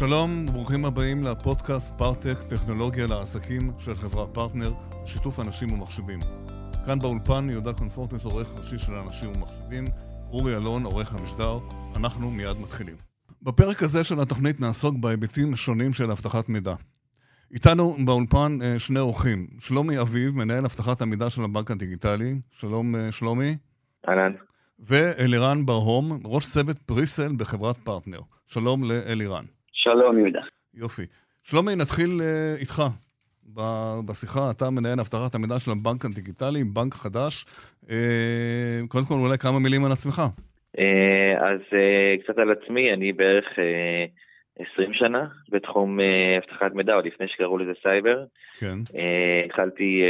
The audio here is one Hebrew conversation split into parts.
שלום וברוכים הבאים לפודקאסט פארטק, טכנולוגיה לעסקים של חברת פרטנר, שיתוף אנשים ומחשבים. כאן באולפן יהודה קונפורטס, עורך ראשי של אנשים ומחשבים, אורי אלון, עורך המשדר, אנחנו מיד מתחילים. בפרק הזה של התוכנית נעסוק בהיבטים שונים של אבטחת מידע. איתנו באולפן אה, שני אורחים, שלומי אביב, מנהל אבטחת המידע של הבנק הדיגיטלי, שלום אה, שלומי. אהלן. ואלירן ברהום, ראש צוות presale בחברת פרטנר. שלום לאלירן. שלום יהודה. יופי. שלומי, נתחיל uh, איתך בשיחה. אתה מנהל אבטחת המידע של הבנק הדיגיטלי, בנק חדש. Uh, קודם כל, אולי כמה מילים על עצמך. Uh, אז קצת על עצמי, אני בערך uh, 20 שנה בתחום אבטחת מידע, עוד לפני שקראו לזה סייבר. כן. התחלתי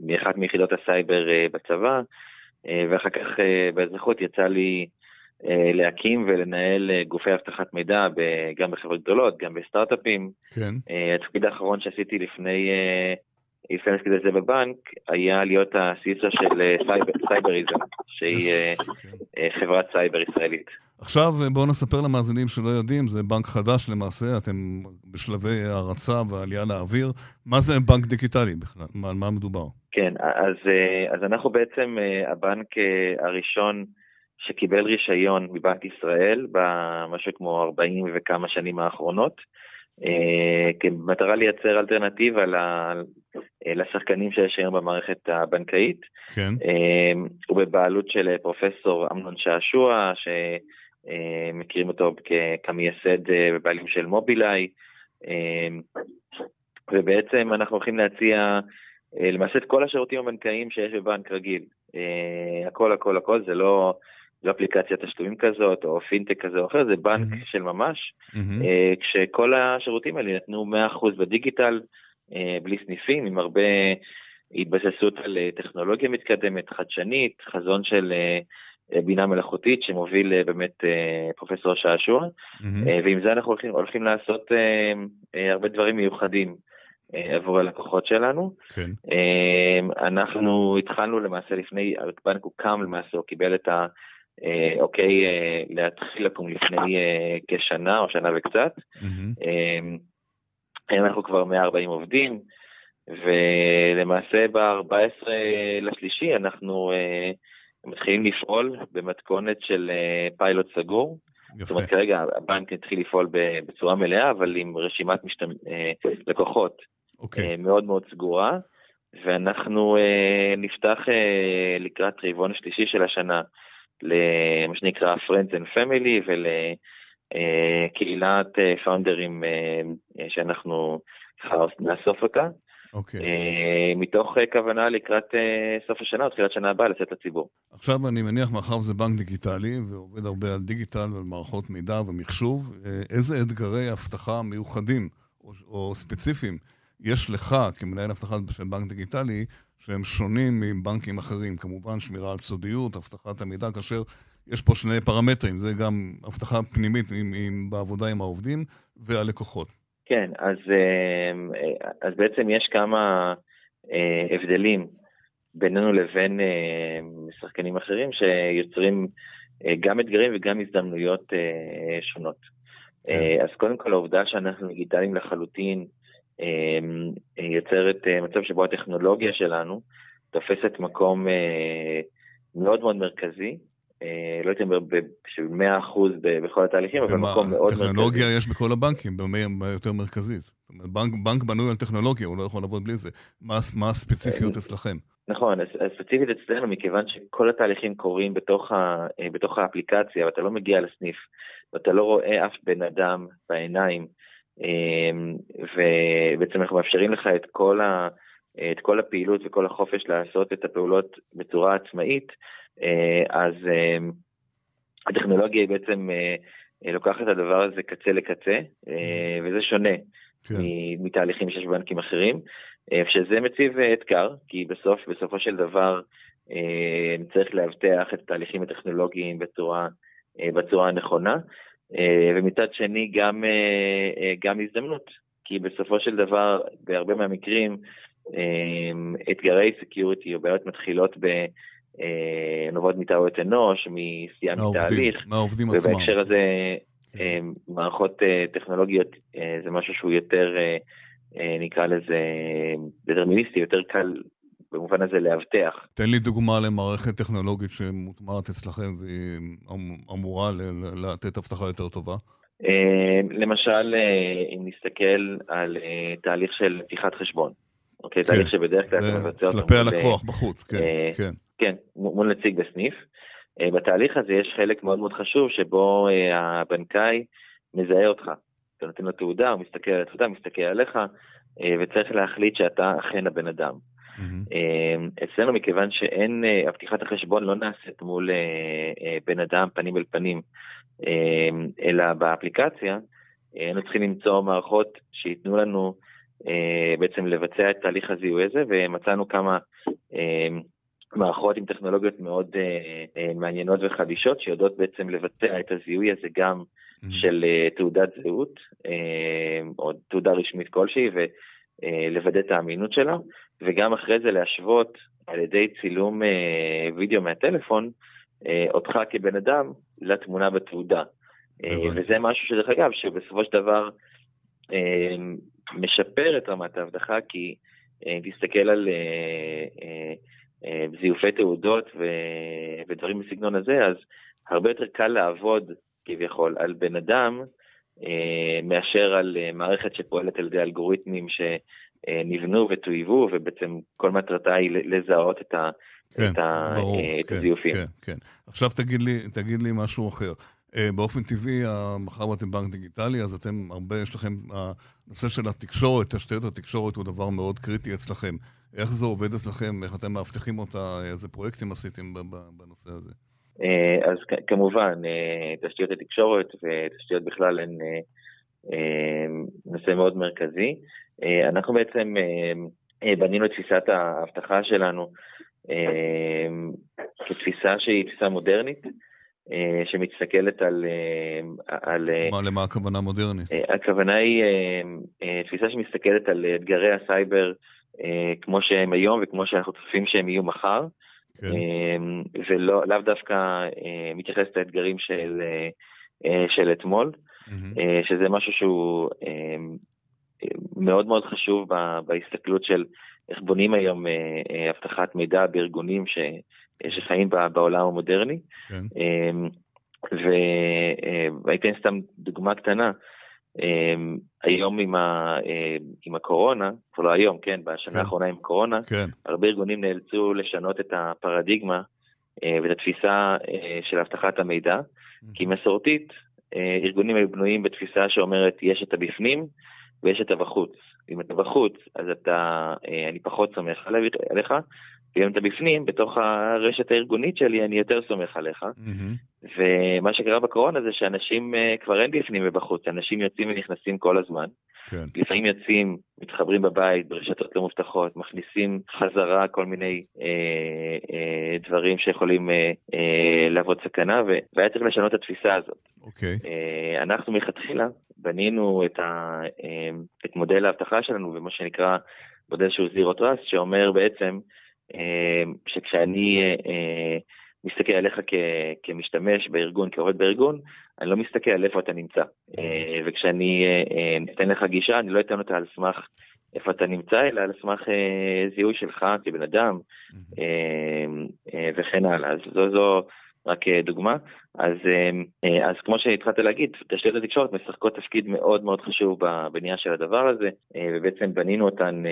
באחת מיחידות הסייבר בצבא, ואחר כך באזרחות יצא לי... אה, להקים ולנהל אה, גופי אבטחת מידע גם בחברות גדולות, גם בסטארט-אפים. כן. אה, התפקיד האחרון שעשיתי לפני, לפני שעשיתי את זה בבנק, היה להיות ה CISO של סייבר, סייבריזם, שהיא כן. חברת סייבר ישראלית. עכשיו בואו נספר למאזינים שלא יודעים, זה בנק חדש למעשה, אתם בשלבי הרצה ועלייה לאוויר. מה זה בנק דיגיטלי בכלל? על מה מדובר? כן, אז, אז אנחנו בעצם הבנק הראשון, שקיבל רישיון מבנק ישראל במשהו כמו 40 וכמה שנים האחרונות, אה, כמטרה לייצר אלטרנטיבה לשחקנים שיש היום במערכת הבנקאית. כן. אה, הוא בבעלות של פרופסור אמנון שעשוע, שמכירים אותו כמייסד ובעלים של מובילאיי, אה, ובעצם אנחנו הולכים להציע למעשה את כל השירותים הבנקאיים שיש בבנק רגיל. הכל הכל הכל, זה לא... לא אפליקציית תשלומים כזאת, או פינטק כזה או אחר, זה בנק mm-hmm. של ממש, mm-hmm. כשכל השירותים האלה נתנו 100% בדיגיטל, אה, בלי סניפים, עם הרבה התבססות על אה, טכנולוגיה מתקדמת, חדשנית, חזון של בינה מלאכותית שמוביל באמת פרופסור שעשוע, mm-hmm. ועם זה אנחנו הולכים, הולכים לעשות הרבה דברים מיוחדים. עבור הלקוחות שלנו. כן. אנחנו התחלנו למעשה לפני, הבנק הוקם למעשה, הוא קיבל את ה... אה, אוקיי, אה, להתחיל לקום לפני אה, כשנה או שנה וקצת. Mm-hmm. היום אנחנו כבר 140 עובדים, ולמעשה ב-14 לשלישי אנחנו מתחילים לפעול במתכונת של פיילוט סגור. יפה. זאת אומרת, כרגע הבנק התחיל לפעול בצורה מלאה, אבל עם רשימת משת... לקוחות okay. אוקיי. מאוד מאוד סגורה, ואנחנו נפתח לקראת רבעון השלישי של השנה. למה שנקרא Friends and Family ולקהילת פאונדרים אה, אה, שאנחנו נאסוף אותה. אוקיי. Okay. מתוך כוונה לקראת סוף השנה או תחילת שנה הבאה לצאת לציבור. עכשיו אני מניח, מאחר שזה בנק דיגיטלי ועובד הרבה על דיגיטל ועל מערכות מידע ומחשוב, איזה אתגרי אבטחה מיוחדים או, או ספציפיים יש לך כמנהל אבטחה של בנק דיגיטלי שהם שונים מבנקים אחרים. כמובן, שמירה על סודיות, אבטחת המידע, כאשר יש פה שני פרמטרים, זה גם אבטחה פנימית עם, עם, בעבודה עם העובדים והלקוחות. כן, אז, אה, אז בעצם יש כמה אה, הבדלים בינינו לבין אה, שחקנים אחרים שיוצרים גם אתגרים וגם הזדמנויות שונות. כן. אז קודם כל העובדה שאנחנו דיגיטליים לחלוטין, יוצרת אה, מצב שבו הטכנולוגיה שלנו תופסת מקום אה, מאוד מאוד מרכזי. אה, לא הייתי אומר של 100% בכל התהליכים, אבל מקום מאוד מרכזי. טכנולוגיה יש בכל הבנקים, במה יותר מרכזית. בנק, בנק בנוי על טכנולוגיה, הוא לא יכול לעבוד בלי זה. מה, מה הספציפיות אצלכם? נכון, הספציפית אצלנו, מכיוון שכל התהליכים קורים בתוך, ה, בתוך האפליקציה, ואתה לא מגיע לסניף, ואתה לא רואה אף בן אדם בעיניים, אמ, ובעצם אנחנו מאפשרים לך את כל, ה, את כל הפעילות וכל החופש לעשות את הפעולות בצורה עצמאית, אה, אז אמ, הטכנולוגיה היא בעצם אה, לוקחת את הדבר הזה קצה לקצה, אה, וזה שונה כן. מתהליכים שיש בבנקים אחרים, שזה מציב אתגר, כי בסוף, בסופו של דבר, צריך לאבטח את התהליכים הטכנולוגיים בצורה, בצורה הנכונה. אה, ומצד שני גם, אה, אה, גם הזדמנות, כי בסופו של דבר, בהרבה מהמקרים, אתגרי security או בעיות מתחילות ב... נובעות מטעויות אנוש, מסטייה מתהליך. מהעובדים עצמם. ובהקשר הזה, כן. מערכות טכנולוגיות זה משהו שהוא יותר, נקרא לזה, דטרמיניסטי, יותר קל במובן הזה לאבטח. תן לי דוגמה למערכת טכנולוגית שמוטמעת אצלכם והיא אמ-, אמורה לתת אבטחה יותר טובה. למשל, אם נסתכל על תהליך של פתיחת חשבון. אוקיי, כן. תהליך שבדרך כלל אתה מבצע אותו. כלפי הלקוח בחוץ, כן, אה, כן. כן, מול נציג בסניף. אה, בתהליך הזה יש חלק מאוד מאוד חשוב שבו אה, הבנקאי מזהה אותך. אתה נותן לו תעודה, הוא מסתכל על התעודה, מסתכל עליך, וצריך להחליט שאתה אכן הבן אדם. Mm-hmm. אצלנו, מכיוון שאין, הפתיחת החשבון לא נעשית מול בן אדם פנים אל פנים, אלא באפליקציה, היינו צריכים למצוא מערכות שייתנו לנו אה, בעצם לבצע את תהליך הזיהוי הזה, ומצאנו כמה אה, מערכות עם טכנולוגיות מאוד אה, מעניינות וחדישות, שיודעות בעצם לבצע את הזיהוי הזה גם mm-hmm. של תעודת זהות, או תעודה רשמית כלשהי, ולוודא את האמינות שלה, וגם אחרי זה להשוות על ידי צילום וידאו מהטלפון, אותך כבן אדם לתמונה בתעודה. וזה משהו שדרך אגב, שבסופו של דבר משפר את רמת האבטחה, כי אה, תסתכל על אה, אה, זיופי תעודות ודברים בסגנון הזה, אז הרבה יותר קל לעבוד כביכול על בן אדם מאשר על מערכת שפועלת על ידי אלגוריתמים שנבנו וטויבו, ובעצם כל מטרתה היא לזהות את ה... כן, את, ברור, את כן, הזיופים. כן, כן. עכשיו תגיד לי, תגיד לי משהו אחר. אה, באופן טבעי, מאחר ואתם בנק דיגיטלי, אז אתם הרבה, יש לכם, הנושא של התקשורת, תשתיות התקשורת הוא דבר מאוד קריטי אצלכם. איך זה עובד אצלכם? איך אתם מאבטחים אותה? איזה פרויקטים עשיתם בנושא הזה? אה, אז כמובן, אה, תשתיות התקשורת ותשתיות בכלל הן נושא מאוד מרכזי. אנחנו בעצם בנינו את תפיסת האבטחה שלנו כתפיסה שהיא תפיסה מודרנית. אה, שמסתכלת על... אה, על אה, מה, למה הכוונה מודרנית? הכוונה היא תפיסה שמסתכלת על אתגרי הסייבר כמו שהם היום וכמו שאנחנו צופים שהם יהיו מחר, כן. ולאו דווקא מתייחסת לאתגרים של, של אתמול, mm-hmm. שזה משהו שהוא מאוד מאוד חשוב בהסתכלות של איך בונים היום אבטחת מידע בארגונים ש... שחיים בעולם המודרני. כן. אמ, והייתי אה, סתם דוגמה קטנה, אמ, היום עם, ה, אה, עם הקורונה, כבר לא היום, כן, בשנה כן. האחרונה עם קורונה, כן. הרבה ארגונים נאלצו לשנות את הפרדיגמה אה, ואת התפיסה של אבטחת המידע. כי מסורתית, ארגונים היו בנויים בתפיסה שאומרת, יש את הבפנים ויש את הבחוץ. אם אתה בחוץ, אז אתה, אני פחות סומך עליך, ואם אתה בפנים, בתוך הרשת הארגונית שלי, אני יותר סומך עליך. Mm-hmm. ומה שקרה בקורונה זה שאנשים uh, כבר אין בפנים ובחוץ, אנשים יוצאים ונכנסים כל הזמן. כן. לפעמים יוצאים, מתחברים בבית, ברשתות לא מובטחות, מכניסים חזרה כל מיני אה, אה, דברים שיכולים אה, אה, להוות סכנה, והיה צריך לשנות את התפיסה הזאת. אוקיי. אה, אנחנו מלכתחילה בנינו את, ה, אה, את מודל האבטחה שלנו, ומה שנקרא מודל שהוא זירו טראסט, שאומר בעצם, אמ, שכשאני אה, אה, מסתכל עליך כמשתמש בארגון, כעובד בארגון, אני לא מסתכל על איפה אתה נמצא. אה, וכשאני אתן לך גישה, אני לא אתן אותה על סמך איפה אתה נמצא, אלא על סמך זיהוי שלך כבן אדם, וכן הלאה. אז זו, זו רק אה, דוגמה. אז, אמ, אה, אז כמו שהתחלת להגיד, תשתיות התקשורת משחקות תפקיד מאוד מאוד חשוב בבנייה של הדבר הזה, אה, ובעצם בנינו אותן,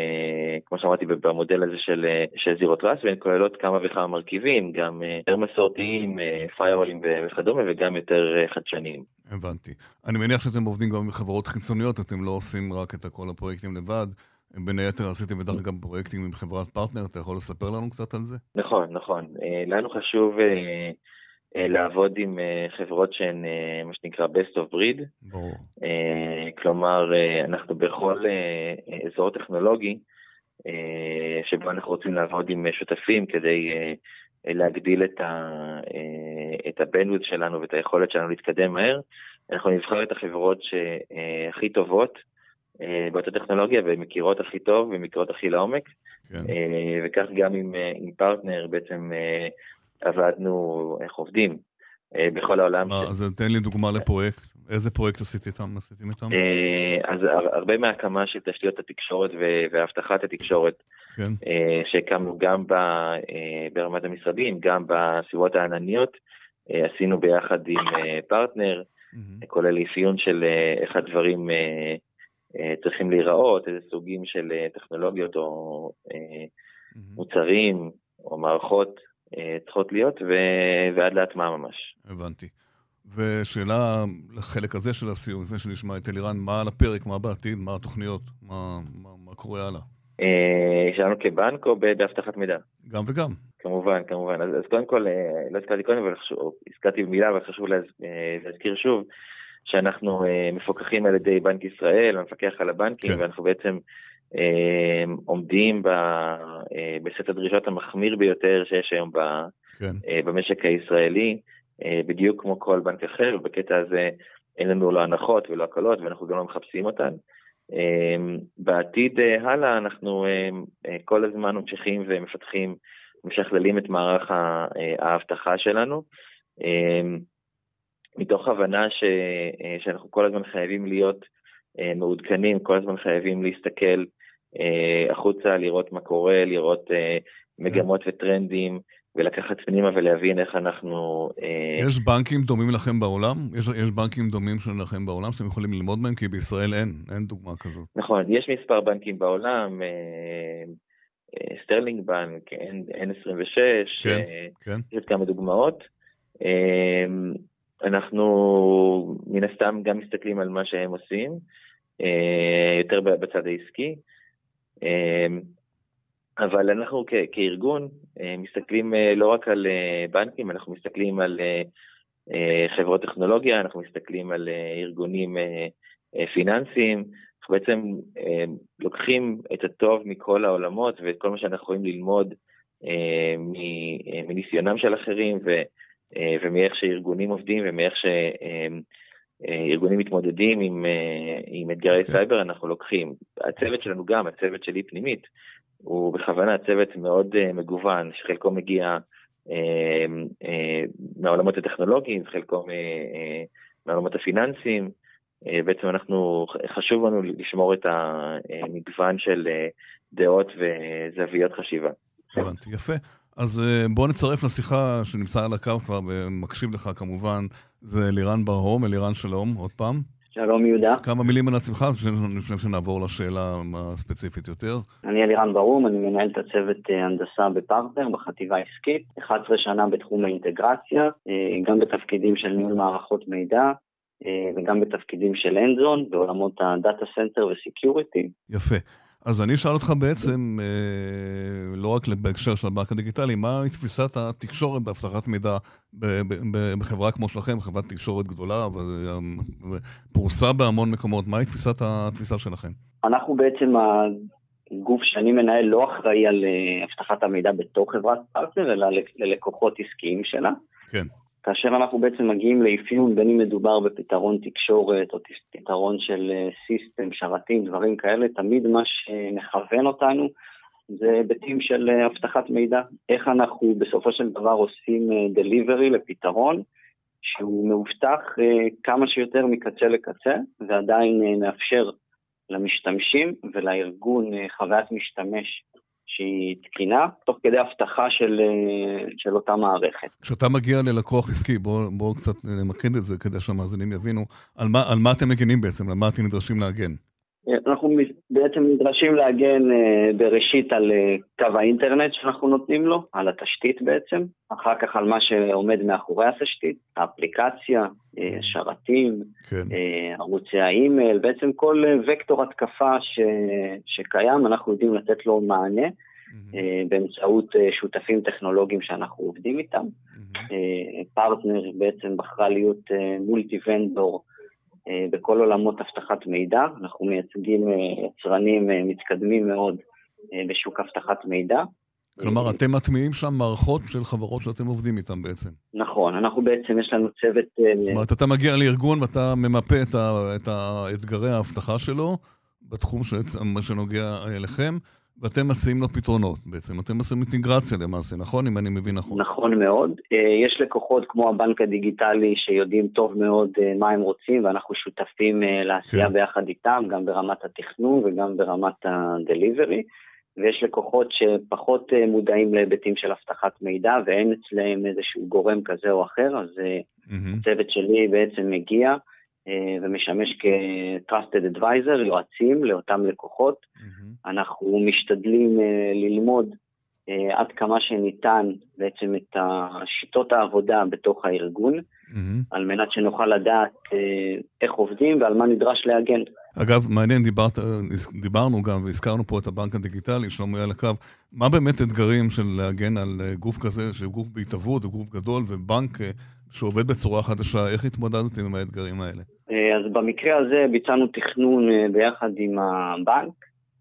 כמו שאמרתי, במודל הזה של, של זירו טראס, והן כוללות כמה וכמה מרכיבים, גם יותר מסורתיים, פיירולים וכדומה, וגם יותר חדשניים. הבנתי. אני מניח שאתם עובדים גם עם חברות חיצוניות, אתם לא עושים רק את כל הפרויקטים לבד. בין היתר עשיתם בדרך אגב פרויקטים עם חברת פרטנר, אתה יכול לספר לנו קצת על זה? נכון, נכון. לנו חשוב אה, לעבוד עם אה, חברות שהן אה, מה שנקרא best of breed. ברור. כלומר, אנחנו בכל אזור טכנולוגי שבו אנחנו רוצים לעבוד עם שותפים כדי להגדיל את, ה, את הבנדוויץ שלנו ואת היכולת שלנו להתקדם מהר. אנחנו נבחר את החברות שהכי טובות באותה טכנולוגיה ומכירות הכי טוב ומכירות הכי לעומק. כן. וכך גם עם, עם פרטנר בעצם עבדנו, איך עובדים, בכל העולם. מה, אז תן לי דוגמה לפרויקט. איזה פרויקט עשית איתם? עשיתם איתם? אז הרבה מההקמה של תשתיות התקשורת והבטחת התקשורת, כן. שהקמנו גם ברמת המשרדים, גם בסביבות הענניות, עשינו ביחד עם פרטנר, mm-hmm. כולל אפיון של איך הדברים צריכים להיראות, איזה סוגים של טכנולוגיות או mm-hmm. מוצרים או מערכות צריכות להיות, ועד להטמעה ממש. הבנתי. ושאלה לחלק הזה של הסיום, לפני שנשמע את אלירן, מה על הפרק, מה בעתיד, מה התוכניות, מה, מה, מה קורה הלאה? שלנו כבנק או באבטחת מידע? גם וגם. כמובן, כמובן. אז, אז קודם כל, אה, לא הזכרתי קודם, אבל הזכרתי במילה, אבל חשוב להז, אה, להזכיר שוב, שאנחנו אה, מפוקחים על ידי בנק ישראל, המפקח על הבנקים, כן. ואנחנו בעצם עומדים ב, בסט הדרישות המחמיר ביותר שיש היום ב, כן. במשק הישראלי. אה, בדיוק כמו כל בנק אחר, ובקטע הזה אין לנו לא הנחות ולא הקלות, ואנחנו גם לא מחפשים אותן. אה, בעתיד אה, הלאה אנחנו כל הזמן ממשיכים ומפתחים, משכללים את מערך האבטחה שלנו, מתוך הבנה ש, שאנחנו כל הזמן חייבים להיות מעודכנים, כל הזמן חייבים להסתכל החוצה, לראות מה קורה, לראות מגמות וטרנדים, ולקחת פנימה ולהבין איך אנחנו... אה, יש בנקים דומים לכם בעולם? יש, יש בנקים דומים שלכם בעולם שאתם יכולים ללמוד מהם? כי בישראל אין, אין דוגמה כזאת. נכון, יש מספר בנקים בעולם, אה, אה, סטארלינג בנק, N26, כן, כן. יש כמה דוגמאות. אנחנו מן הסתם גם מסתכלים על מה שהם עושים, יותר בצד העסקי. אבל אנחנו כארגון אה, מסתכלים אה, לא רק על אה, בנקים, אנחנו מסתכלים על חברות טכנולוגיה, אנחנו מסתכלים על ארגונים פיננסיים, אנחנו בעצם לוקחים את הטוב מכל העולמות ואת כל מה שאנחנו יכולים ללמוד מניסיונם של אחרים ומאיך שארגונים עובדים ומאיך שארגונים מתמודדים עם, עם אתגרי okay. אוקיי. סייבר, אנחנו לוקחים. הצוות שלנו גם, הצוות שלי פנימית, הוא בכוונה צוות מאוד uh, מגוון, שחלקו מגיע מהעולמות הטכנולוגיים, חלקו מהעולמות הפיננסיים. בעצם אנחנו, חשוב לנו לשמור את המגוון של דעות וזוויות חשיבה. הבנתי, יפה. אז uh, בוא נצרף לשיחה שנמצא על הקו כבר ומקשיב לך כמובן, זה לירן בר-הום, אלירן שלום, עוד פעם. שלום יהודה. כמה מילים על עצמך לפני שנעבור לשאלה הספציפית יותר. אני אלירן ברום, אני מנהל את הצוות אה, הנדסה בפרטנר בחטיבה העסקית, 11 שנה בתחום האינטגרציה, אה, גם בתפקידים של ניהול מערכות מידע. אה, וגם בתפקידים של hands-on בעולמות ה data center ו security. יפה. אז אני אשאל אותך בעצם, אה, לא רק בהקשר של הבנק הדיגיטלי, מה תפיסת התקשורת באבטחת מידע בחברה כמו שלכם, חברת תקשורת גדולה ופרוסה בהמון מקומות, מהי תפיסת התפיסה שלכם? אנחנו בעצם, הגוף שאני מנהל לא אחראי על אה, אבטחת המידע בתוך חברת פרטנר, אלא ללקוחות עסקיים שלה. כן. כאשר אנחנו בעצם מגיעים לאפיון, בין אם מדובר בפתרון תקשורת או פתרון של סיסטם, אה, שרתים, דברים כאלה, תמיד מה שמכוון אותנו זה היבטים של אה, אבטחת מידע. איך אנחנו בסופו של דבר עושים דליברי אה, לפתרון שהוא מאובטח כמה שיותר מקצה לקצה, ועדיין מאפשר למשתמשים ולארגון חוויית משתמש שהיא תקינה, תוך כדי הבטחה של, אה, של אותה מערכת. כשאתה מגיע ללקוח עסקי, בואו בוא קצת נמקד את זה כדי שהמאזינים יבינו, על מה, על מה אתם מגינים בעצם, על מה אתם נדרשים להגן? אנחנו בעצם נדרשים להגן אה, בראשית על אה, קו האינטרנט שאנחנו נותנים לו, על התשתית בעצם, אחר כך על מה שעומד מאחורי התשתית, האפליקציה, אה, השרתים, כן. ערוצי האימייל, בעצם כל וקטור התקפה ש... שקיים, אנחנו יודעים לתת לו מענה mm-hmm. באמצעות שותפים טכנולוגיים שאנחנו עובדים איתם. Mm-hmm. פרטנר בעצם בחרה להיות מולטי ונדור. אה, בכל עולמות אבטחת מידע. אנחנו מייצגים אה, יצרנים אה, מתקדמים מאוד בשוק אבטחת מידע. כלומר, אתם מטמיעים שם מערכות של חברות שאתם עובדים איתן בעצם. נכון, אנחנו בעצם, יש לנו צוות... זאת אומרת, אתה מגיע לארגון ואתה ממפה את, ה, את האתגרי האבטחה שלו, בתחום שנוגע אליכם, ואתם מציעים לו פתרונות בעצם. אתם עושים אינטגרציה למעשה, נכון? אם אני מבין נכון. נכון מאוד. אה, יש לקוחות כמו הבנק הדיגיטלי שיודעים טוב מאוד אה, מה הם רוצים, ואנחנו שותפים אה, לעשייה כן. ביחד איתם, גם ברמת התכנון וגם ברמת הדליברי. ויש לקוחות שפחות מודעים להיבטים של אבטחת מידע ואין אצלם איזשהו גורם כזה או אחר, אז mm-hmm. הצוות שלי בעצם מגיע ומשמש כ-Trusted Advisor, יועצים לאותם לקוחות. Mm-hmm. אנחנו משתדלים אה, ללמוד אה, עד כמה שניתן בעצם את שיטות העבודה בתוך הארגון, mm-hmm. על מנת שנוכל לדעת איך עובדים ועל מה נדרש להגן. אגב, מעניין, דיברת, דיברנו גם והזכרנו פה את הבנק הדיגיטלי, שלמה על הקו. מה באמת אתגרים של להגן על גוף כזה, שהוא גוף בהתהוות, הוא גוף גדול, ובנק שעובד בצורה חדשה, איך התמודדתם עם האתגרים האלה? אה, אז במקרה הזה ביצענו תכנון אה, ביחד עם הבנק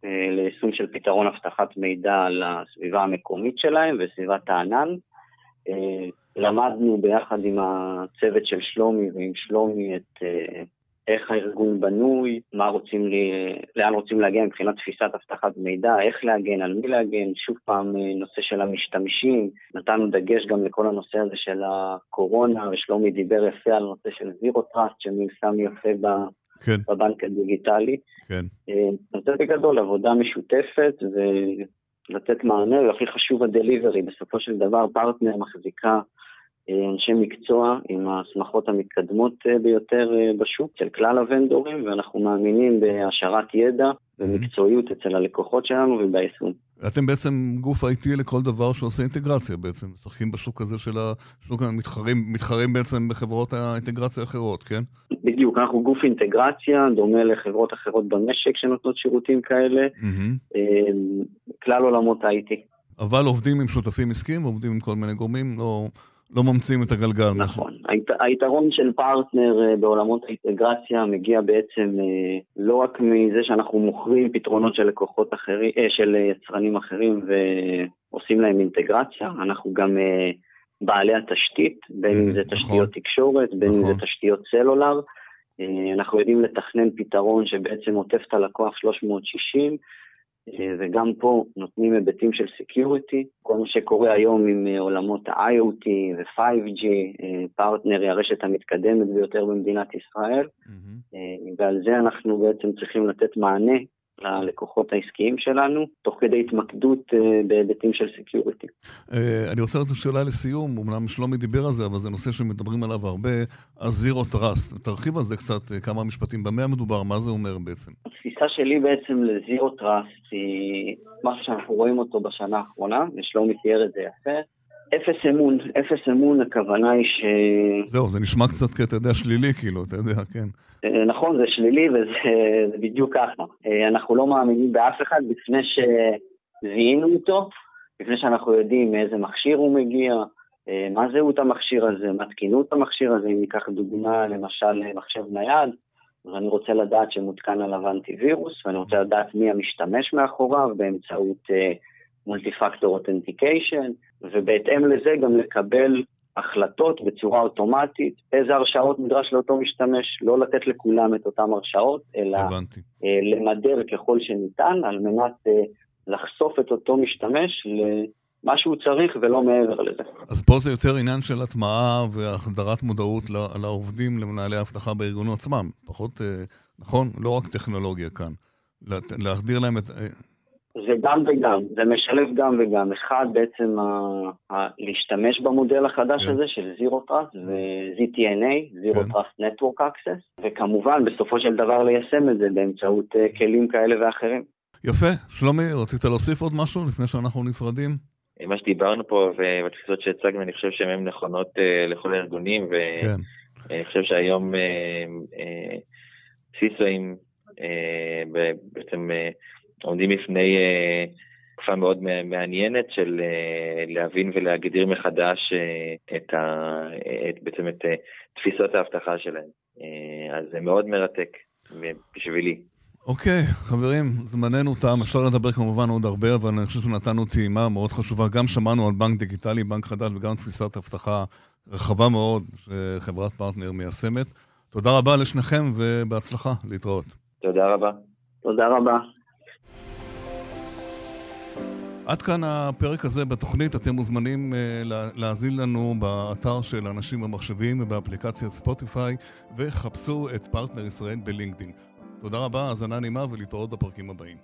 אה, ליישום של פתרון אבטחת מידע לסביבה המקומית שלהם וסביבת הענן. למדנו ביחד עם הצוות של שלומי ועם שלומי את איך הארגון בנוי, מה רוצים לי, לאן רוצים להגיע מבחינת תפיסת אבטחת מידע, איך להגן, על מי להגן, שוב פעם נושא של המשתמשים, נתנו דגש גם לכל הנושא הזה של הקורונה, ושלומי דיבר יפה על נושא של zero trust שמיושם יפה ב, כן. בבנק הדיגיטלי. כן. אה, אז זה בגדול עבודה משותפת ולתת מענה, והכי חשוב ה delivery, בסופו של דבר פרטנר מחזיקה אה, אנשי מקצוע עם ההסמכות המתקדמות אה, ביותר אה, בשוק של כלל הוונדורים, ואנחנו מאמינים בהשארת ידע ומקצועיות אצל הלקוחות שלנו וביישום. אתם בעצם גוף IT לכל דבר שעושה אינטגרציה בעצם, משחקים בשוק הזה של השוק המתחרים, מתחרים בעצם בחברות האינטגרציה האחרות, כן? בדיוק, אנחנו גוף אינטגרציה, דומה לחברות אחרות במשק שנותנות שירותים כאלה, mm-hmm. כלל עולמות ה-IT. אבל עובדים עם שותפים עסקיים, עובדים עם כל מיני גורמים, לא... לא ממציאים את הגלגל. נכון. היית, היתרון של פרטנר אה, בעולמות האינטגרציה מגיע בעצם אה, לא רק מזה שאנחנו מוכרים פתרונות של לקוחות אחרים, אה, של יצרנים אחרים ועושים להם אינטגרציה, אנחנו גם בעלי התשתית, בין אם זה נכון. תשתיות תקשורת, בין אם זה נכון. תשתיות סלולר. אנחנו יודעים לתכנן פתרון שבעצם עוטף את הלקוח 360, אה, וגם פה נותנים היבטים של security, כל מה שקורה היום עם אה, עולמות ה-IoT ו-5G, פרטנר היא הרשת המתקדמת ביותר במדינת ישראל, mm-hmm. ועל זה אנחנו בעצם צריכים לתת מענה ללקוחות העסקיים שלנו, תוך כדי התמקדות בהיבטים של security. אני רוצה לתת שאלה לסיום, אמנם שלומי דיבר על זה, אבל זה נושא שמדברים עליו הרבה, ה-Zero Trust. תרחיב על זה קצת, כמה משפטים, במה מדובר, מה זה אומר בעצם? התפיסה שלי בעצם ל zero trust היא משהו שאנחנו רואים אותו בשנה האחרונה, ושלומי תיאר את זה יפה. אפס אמון, אפס אמון, הכוונה היא ש... זהו, זה נשמע קצת, כי אתה יודע, שלילי, כאילו, אתה יודע, כן. אה, נכון, זה שלילי וזה בדיוק ככה. אה, אנחנו לא מאמינים באף אחד לפני שזיהינו אותו, לפני שאנחנו יודעים מאיזה מכשיר הוא מגיע, אה, מה זהות המכשיר הזה, מה תקינות המכשיר הזה, אם ניקח דוגמה, למשל מחשב נייד, אז אני רוצה לדעת שמותקן עליו אנטיווירוס, ואני רוצה לדעת מי המשתמש מאחוריו באמצעות פקטור אותנטיקיישן, ובהתאם לזה גם לקבל החלטות בצורה אוטומטית, איזה הרשאות נדרש לאותו משתמש, לא לתת לכולם את אותן הרשאות, אלא הבנתי. אה, למדר ככל שניתן, על מנת אה, לחשוף את אותו משתמש למה שהוא צריך ולא מעבר לזה. אז פה זה יותר עניין של הטמעה והחדרת מודעות לעובדים, למנהלי האבטחה בארגונו עצמם, פחות, אה, נכון? לא רק טכנולוגיה כאן. להחדיר להם את... זה גם וגם, זה משלב גם וגם. אחד, בעצם ה, ה, להשתמש במודל החדש כן. הזה של Zero Trust ו-ZTNA, Zero כן. Trust Network Access, וכמובן, בסופו של דבר ליישם את זה באמצעות uh, כלים כאלה ואחרים. יפה. שלומי, רצית להוסיף עוד משהו לפני שאנחנו נפרדים? מה שדיברנו פה והתפיסות שהצגנו, אני חושב שהן נכונות uh, לכל הארגונים, ואני כן. חושב שהיום סיסואים uh, uh, בעצם... עומדים בפני אה, תקופה מאוד מעניינת של אה, להבין ולהגדיר מחדש אה, את, ה, את בעצם את תפיסות האבטחה שלהם. אז זה מאוד מרתק בשבילי. אוקיי, אוקיי, חברים, זמננו תם. אפשר לדבר כמובן עוד הרבה, אבל אני חושב שנתנו טעימה מאוד חשובה. גם שמענו על בנק דיגיטלי, בנק חדש, וגם תפיסת אבטחה רחבה מאוד שחברת פרטנר מיישמת. תודה רבה לשניכם ובהצלחה. להתראות. תודה רבה. תודה רבה. עד כאן הפרק הזה בתוכנית, אתם מוזמנים uh, להאזין לנו באתר של אנשים ומחשבים ובאפליקציית ספוטיפיי, וחפשו את פרטנר ישראל בלינקדאין. תודה רבה, האזנה נעימה ולהתראות בפרקים הבאים.